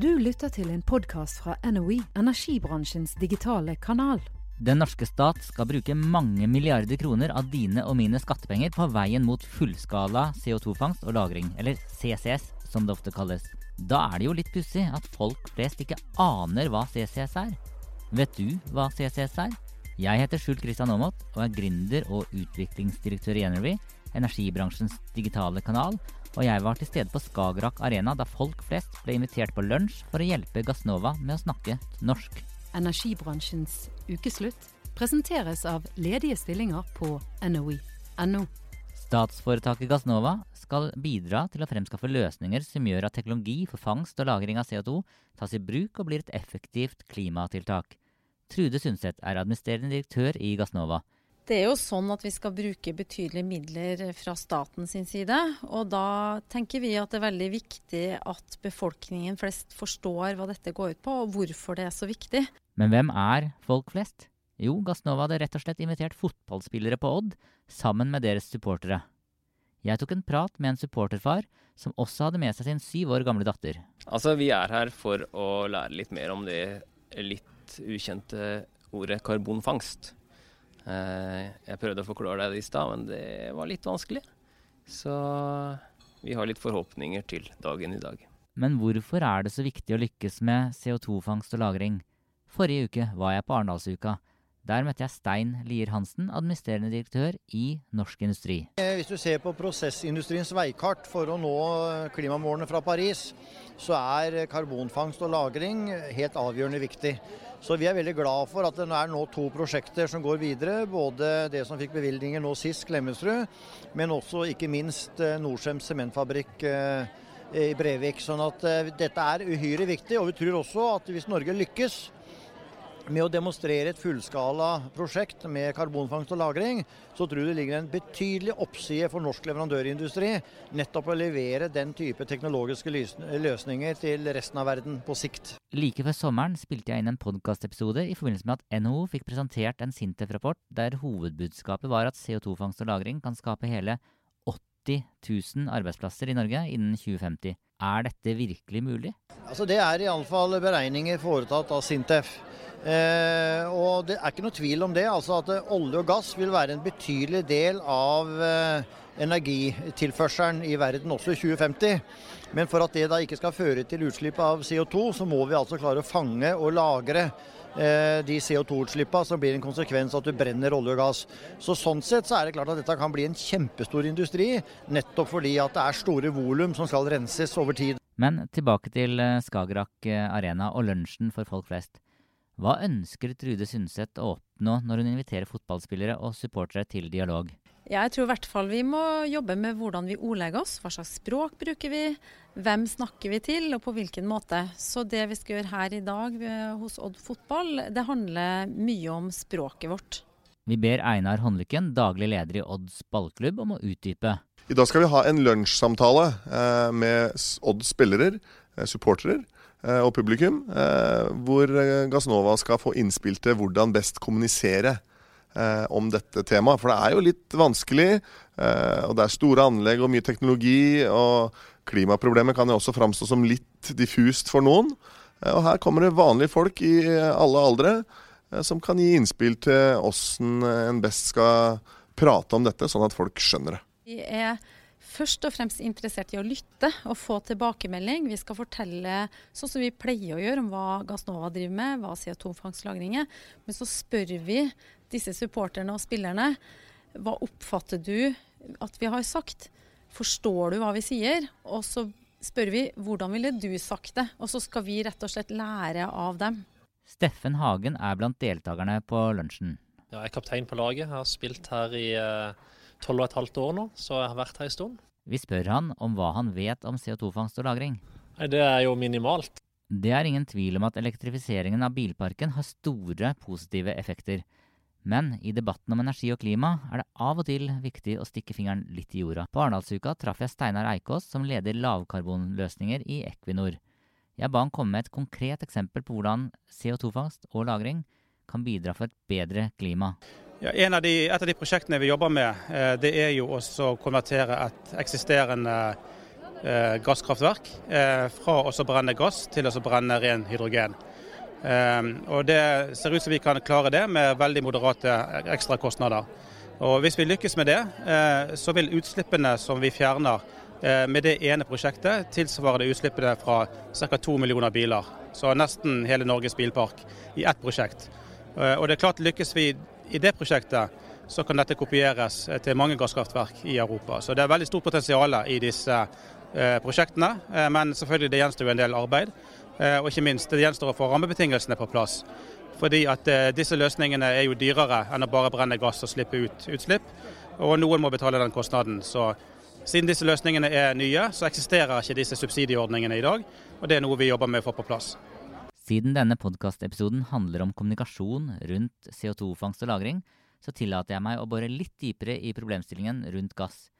Du lytter til en podkast fra NOE, energibransjens digitale kanal. Den norske stat skal bruke mange milliarder kroner av dine og mine skattepenger på veien mot fullskala CO2-fangst og -lagring, eller CCS som det ofte kalles. Da er det jo litt pussig at folk flest ikke aner hva CCS er. Vet du hva CCS er? Jeg heter Skjult Kristian Aamodt og er gründer og utviklingsdirektør i Energy, energibransjens digitale kanal, og jeg var til stede på Skagerrak Arena da folk flest ble invitert på lunsj for å hjelpe Gassnova med å snakke norsk. Energibransjens ukeslutt presenteres av ledige stillinger på NOE.no. Statsforetaket Gassnova skal bidra til å fremskaffe løsninger som gjør at teknologi for fangst og lagring av CO2 tas i bruk og blir et effektivt klimatiltak. Trude Sundset er administrerende direktør i Gassnova. Det er jo sånn at vi skal bruke betydelige midler fra staten sin side. Og da tenker vi at det er veldig viktig at befolkningen flest forstår hva dette går ut på, og hvorfor det er så viktig. Men hvem er folk flest? Jo, Gassnova hadde rett og slett invitert fotballspillere på Odd sammen med deres supportere. Jeg tok en prat med en supporterfar som også hadde med seg sin syv år gamle datter. Altså, Vi er her for å lære litt mer om det litt ukjente ordet karbonfangst. Eh, jeg prøvde å forklare deg det i stad, men det var litt vanskelig. Så vi har litt forhåpninger til dagen i dag. Men hvorfor er det så viktig å lykkes med CO2-fangst og -lagring? Forrige uke var jeg på Arendalsuka. Der møtte jeg Stein Lier Hansen, administrerende direktør i Norsk Industri. Hvis du ser på prosessindustriens veikart for å nå klimamålene fra Paris, så er karbonfangst og -lagring helt avgjørende viktig. Så vi er veldig glad for at det er nå to prosjekter som går videre. Både det som fikk bevilgninger nå sist, Klemetsrud, men også ikke minst Norcems sementfabrikk i Brevik. Sånn at dette er uhyre viktig. Og vi tror også at hvis Norge lykkes med å demonstrere et fullskala prosjekt med karbonfangst og -lagring, så tror jeg det ligger en betydelig oppside for norsk leverandørindustri nettopp å levere den type teknologiske løsninger til resten av verden på sikt. Like før sommeren spilte jeg inn en podkastepisode i forbindelse med at NHO fikk presentert en Sintef-rapport der hovedbudskapet var at CO2-fangst og -lagring kan skape hele 80 000 arbeidsplasser i Norge innen 2050. Er dette virkelig mulig? Altså Det er iallfall beregninger foretatt av Sintef. Eh, og Det er ikke noe tvil om det. altså at Olje og gass vil være en betydelig del av eh, energitilførselen i verden også i 2050. Men for at det da ikke skal føre til utslipp av CO2, så må vi altså klare å fange og lagre eh, de CO2-utslippene som blir en konsekvens av at du brenner olje og gass. Så Sånn sett så er det klart at dette kan bli en kjempestor industri, nettopp fordi at det er store volum som skal renses over tid. Men tilbake til Skagerrak Arena og lunsjen for folk flest. Hva ønsker Trude Sundset å oppnå når hun inviterer fotballspillere og supportere til dialog? Jeg tror i hvert fall vi må jobbe med hvordan vi ordlegger oss. Hva slags språk bruker vi? Hvem snakker vi til, og på hvilken måte? Så det vi skal gjøre her i dag hos Odd fotball, det handler mye om språket vårt. Vi ber Einar Håndlykken, daglig leder i Odds ballklubb, om å utdype. I dag skal vi ha en lunsjsamtale med Odds spillere, supportere og publikum, hvor Gassnova skal få innspill til hvordan best kommunisere om dette temaet. For det er jo litt vanskelig, og det er store anlegg og mye teknologi. Og klimaproblemet kan jo også framstå som litt diffust for noen. Og her kommer det vanlige folk i alle aldre som kan gi innspill til åssen en best skal prate om dette, sånn at folk skjønner det. Vi først og fremst interessert i å lytte og få tilbakemelding. Vi skal fortelle sånn som vi pleier å gjøre om hva Gassnova driver med, hva CO2-fangstlagring er. Men så spør vi disse supporterne og spillerne hva oppfatter du at vi har sagt? Forstår du hva vi sier? Og så spør vi hvordan ville du sagt det? Og så skal vi rett og slett lære av dem. Steffen Hagen er blant deltakerne på lunsjen. Ja, jeg er kaptein på laget. Jeg har spilt her i tolv og et halvt år nå, så jeg har vært her en stund. Vi spør han om hva han vet om CO2-fangst og -lagring. Nei, Det er jo minimalt. Det er ingen tvil om at elektrifiseringen av bilparken har store positive effekter. Men i debatten om energi og klima er det av og til viktig å stikke fingeren litt i jorda. På Arendalsuka traff jeg Steinar Eikås, som leder lavkarbonløsninger i Equinor. Jeg ba han komme med et konkret eksempel på hvordan CO2-fangst og -lagring kan bidra for et bedre klima. Ja, av de, et av de prosjektene vi jobber med, eh, det er jo også å konvertere et eksisterende eh, gasskraftverk eh, fra å brenne gass til å brenne ren hydrogen. Og Det ser ut som vi kan klare det med veldig moderate ekstrakostnader. Og Hvis vi lykkes med det, så vil utslippene som vi fjerner med det ene prosjektet, tilsvare det utslippene fra ca. to millioner biler. Så nesten hele Norges bilpark i ett prosjekt. Og det er klart Lykkes vi i det prosjektet, så kan dette kopieres til mange gasskraftverk i Europa. Så det er veldig stort potensial i disse eh, prosjektene. Eh, men selvfølgelig det gjenstår en del arbeid. Eh, og ikke minst det gjenstår å få rammebetingelsene på plass. Fordi at disse løsningene er jo dyrere enn å bare brenne gass og slippe ut utslipp. Og noen må betale den kostnaden. Så siden disse løsningene er nye, så eksisterer ikke disse subsidieordningene i dag. Og det er noe vi jobber med å få på plass. Siden denne podkastepisoden handler om kommunikasjon rundt CO2-fangst og -lagring, så tillater jeg meg å bore litt dypere i problemstillingen rundt gass.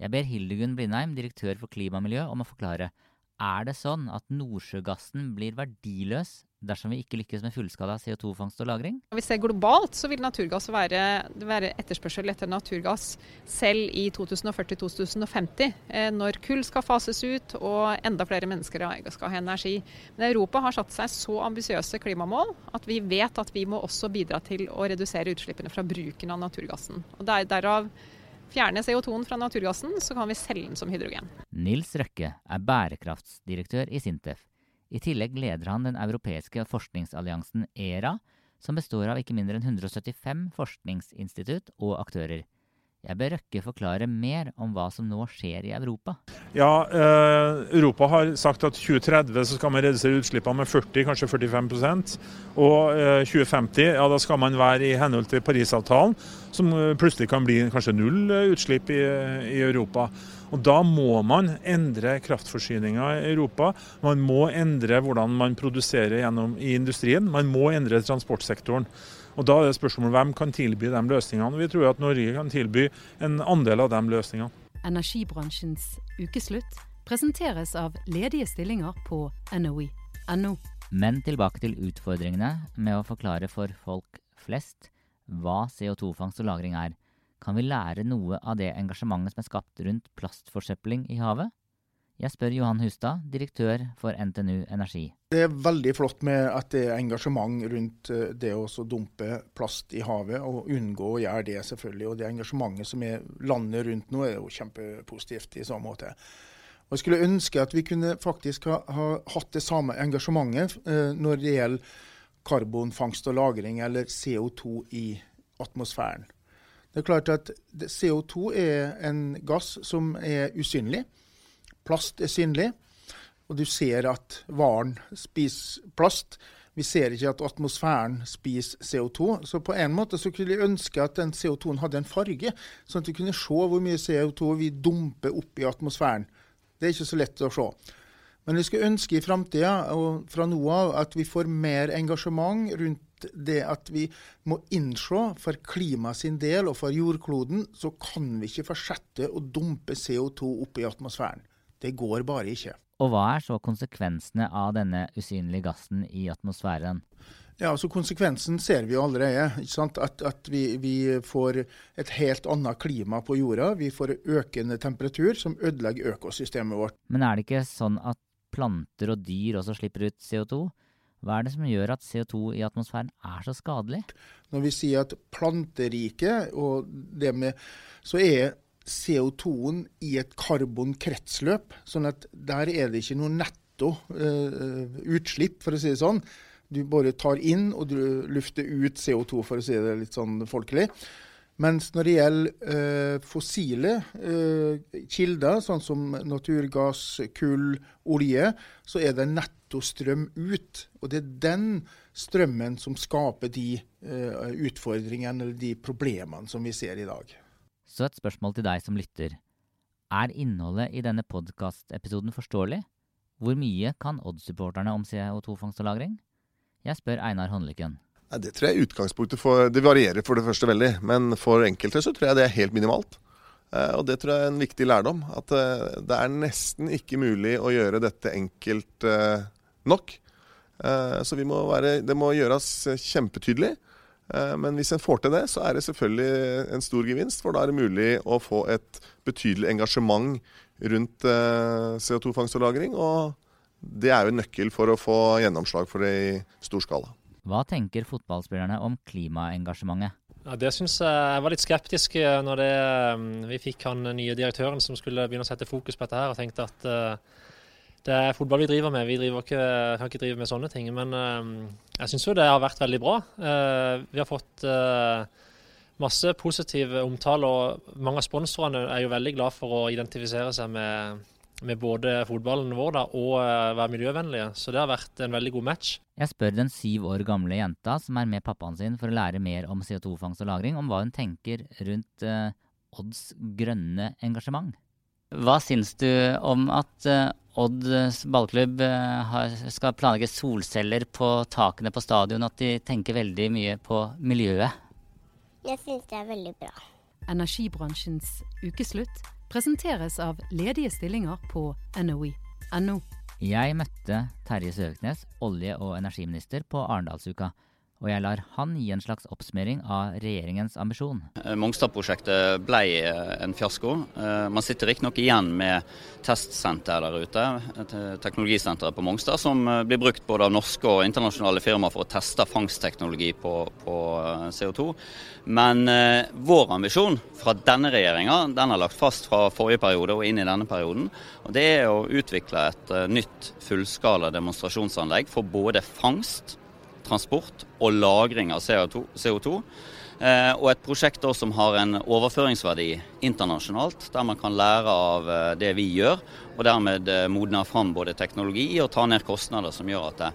Jeg ber Hildegunn Blindheim, direktør for klima og miljø, om å forklare er det sånn at nordsjøgassen blir verdiløs dersom vi ikke lykkes med fullskala CO2-fangst og -lagring? Hvis det er Globalt så vil naturgass være, være etterspørsel etter naturgass selv i 2040-2050, eh, når kull skal fases ut og enda flere mennesker skal ha energi. Men Europa har satt seg så ambisiøse klimamål at vi vet at vi må også bidra til å redusere utslippene fra bruken av naturgassen. Og der, Derav fjerne CO2-en fra naturgassen, så kan vi selge den som hydrogen. Nils Røkke er bærekraftsdirektør i Sintef. I tillegg leder han den europeiske forskningsalliansen ERA, som består av ikke mindre enn 175 forskningsinstitutt og aktører. Jeg ber Røkke forklare mer om hva som nå skjer i Europa. Ja, eh, Europa har sagt at 2030 så skal man redusere utslippene med 40, kanskje 45 Og eh, 2050 ja, da skal man være i henhold til Parisavtalen, som eh, plutselig kan bli kanskje null eh, utslipp i, i Europa. Og Da må man endre kraftforsyninga i Europa. Man må endre hvordan man produserer gjennom i industrien. Man må endre transportsektoren. Og Da er det spørsmålet hvem kan tilby de løsningene. Vi tror at Norge kan tilby en andel av de løsningene. Energibransjens ukeslutt presenteres av ledige stillinger på NOI.no. Men tilbake til utfordringene med å forklare for folk flest hva CO2-fangst og -lagring er. Kan vi lære noe av det engasjementet som er skapt rundt plastforsøpling i havet? Jeg spør Johan Hustad, direktør for NTNU Energi. Det er veldig flott med at det er engasjement rundt eh, det å dumpe plast i havet, og unngå å gjøre det, selvfølgelig. Og det engasjementet som er landet rundt nå, er jo kjempepositivt i så måte. Og Jeg skulle ønske at vi kunne faktisk ha, ha hatt det samme engasjementet eh, når det gjelder karbonfangst og -lagring, eller CO2 i atmosfæren. Det er klart at CO2 er en gass som er usynlig. Plast er synlig. Og du ser at varen spiser plast. Vi ser ikke at atmosfæren spiser CO2. Så på en måte så kunne jeg ønske at den CO2-en hadde en farge, sånn at vi kunne se hvor mye CO2 vi dumper opp i atmosfæren. Det er ikke så lett å se. Men vi skulle ønske i framtida, og fra nå av, at vi får mer engasjement rundt det at vi må innse for klima sin del og for jordkloden, så kan vi ikke fortsette å dumpe CO2 opp i atmosfæren. Det går bare ikke. Og hva er så konsekvensene av denne usynlige gassen i atmosfæren? Ja, altså Konsekvensen ser vi jo allerede. At, at vi, vi, får et helt annet klima på jorda. Vi får økende temperatur som ødelegger økosystemet vårt. Men er det ikke sånn at planter og dyr også slipper ut CO2? Hva er det som gjør at CO2 i atmosfæren er så skadelig? Når vi sier at planteriket og det med Så er CO2-en i et karbonkretsløp. Sånn at der er det ikke noe netto uh, utslipp, for å si det sånn. Du bare tar inn og du lufter ut CO2, for å si det litt sånn folkelig. Mens når det gjelder uh, fossile uh, kilder, sånn som naturgass, kull, olje, så er det netto nettostrøm ut. Og det er den strømmen som skaper de uh, utfordringene eller de problemene som vi ser i dag. Så et spørsmål til deg som lytter. Er innholdet i denne podkastepisoden forståelig? Hvor mye kan Odd-supporterne om CO2-fangst og -lagring? Jeg spør Einar Håndlykken. Det tror jeg utgangspunktet for Det varierer for det første veldig, men for enkelte så tror jeg det er helt minimalt. Eh, og det tror jeg er en viktig lærdom. At eh, det er nesten ikke mulig å gjøre dette enkelt eh, nok. Så må være, det må gjøres kjempetydelig. Men hvis en får til det, så er det selvfølgelig en stor gevinst. For da er det mulig å få et betydelig engasjement rundt CO2-fangst og -lagring. Og det er jo en nøkkel for å få gjennomslag for det i stor skala. Hva tenker fotballspillerne om klimaengasjementet? Ja, det syns jeg Jeg var litt skeptisk eh, når det, vi fikk han nye direktøren som skulle begynne å sette fokus på dette her, og tenkte at uh, det er fotball vi driver med. Vi driver ikke, kan ikke drive med sånne ting. Men uh, jeg syns jo det har vært veldig bra. Uh, vi har fått masse positiv omtale, og mange av sponsorene er jo veldig glad for å identifisere seg med med både fotballen vår da, og være miljøvennlige. Så det har vært en veldig god match. Jeg spør den syv år gamle jenta som er med pappaen sin for å lære mer om CO2-fangst og -lagring, om hva hun tenker rundt uh, Odds grønne engasjement. Hva syns du om at uh, Odds ballklubb skal planlegge solceller på takene på stadion, at de tenker veldig mye på miljøet? Jeg syns det er veldig bra. Energibransjens ukeslutt presenteres av ledige stillinger på NOE.no. Jeg møtte Terje Søviknes, olje- og energiminister, på Arendalsuka. Og jeg lar han gi en slags oppsummering av regjeringens ambisjon. Eh, Mongstad-prosjektet ble eh, en fiasko. Eh, man sitter riktignok igjen med testsenter der ute, teknologisenteret på Mongstad, som blir brukt både av norske og internasjonale firmaer for å teste fangstteknologi på, på CO2. Men vår ambisjon fra denne regjeringa den er lagt fast fra forrige periode og inn i denne perioden. og Det er å utvikle et nytt fullskala demonstrasjonsanlegg for både fangst, transport og lagring av CO2. CO2 eh, og et prosjekt som har en overføringsverdi internasjonalt, der man kan lære av eh, det vi gjør, og dermed eh, modne fram både teknologi og ta ned kostnader som gjør at det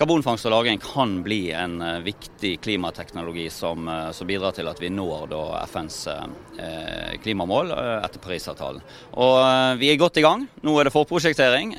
Karbonfangst og -lagring kan bli en uh, viktig klimateknologi som, uh, som, bidrar til at vi når da, FNs eh, klimamål etter Parisavtalen. Og Vi er godt i gang. Nå er det forprosjektering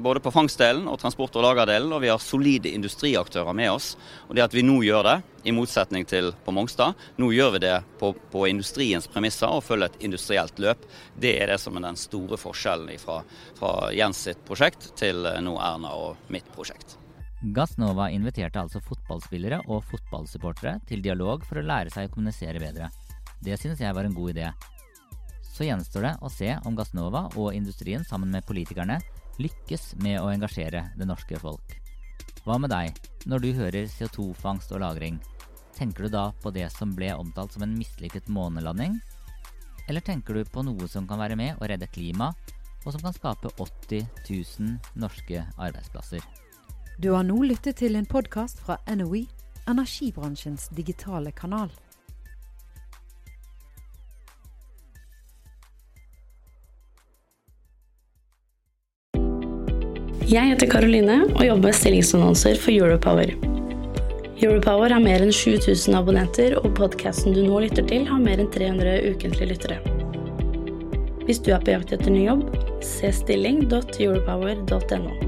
både på fangstdelen og transport- og lagerdelen. Og vi har solide industriaktører med oss. Og det at vi nå gjør det, i motsetning til på Mongstad, nå gjør vi det på, på industriens premisser og følger et industrielt løp. Det er det som er den store forskjellen fra, fra Jens sitt prosjekt til nå Erna og mitt prosjekt. Gassnova inviterte altså fotballspillere og fotballsupportere til dialog for å lære seg å kommunisere bedre. Det synes jeg var en god idé. Så gjenstår det å se om Gassnova og industrien sammen med politikerne lykkes med å engasjere det norske folk. Hva med deg, når du hører CO2-fangst og -lagring? Tenker du da på det som ble omtalt som en mislykket månelanding? Eller tenker du på noe som kan være med å redde klima, og som kan skape 80 000 norske arbeidsplasser? Du har nå lyttet til en podkast fra NOE, energibransjens digitale kanal. Jeg heter Karoline og jobber med stillingsannonser for Europower. Europower har mer enn 7000 abonnenter, og podkasten du nå lytter til, har mer enn 300 ukentlige lyttere. Hvis du er på jakt etter ny jobb, se stilling.europower.no.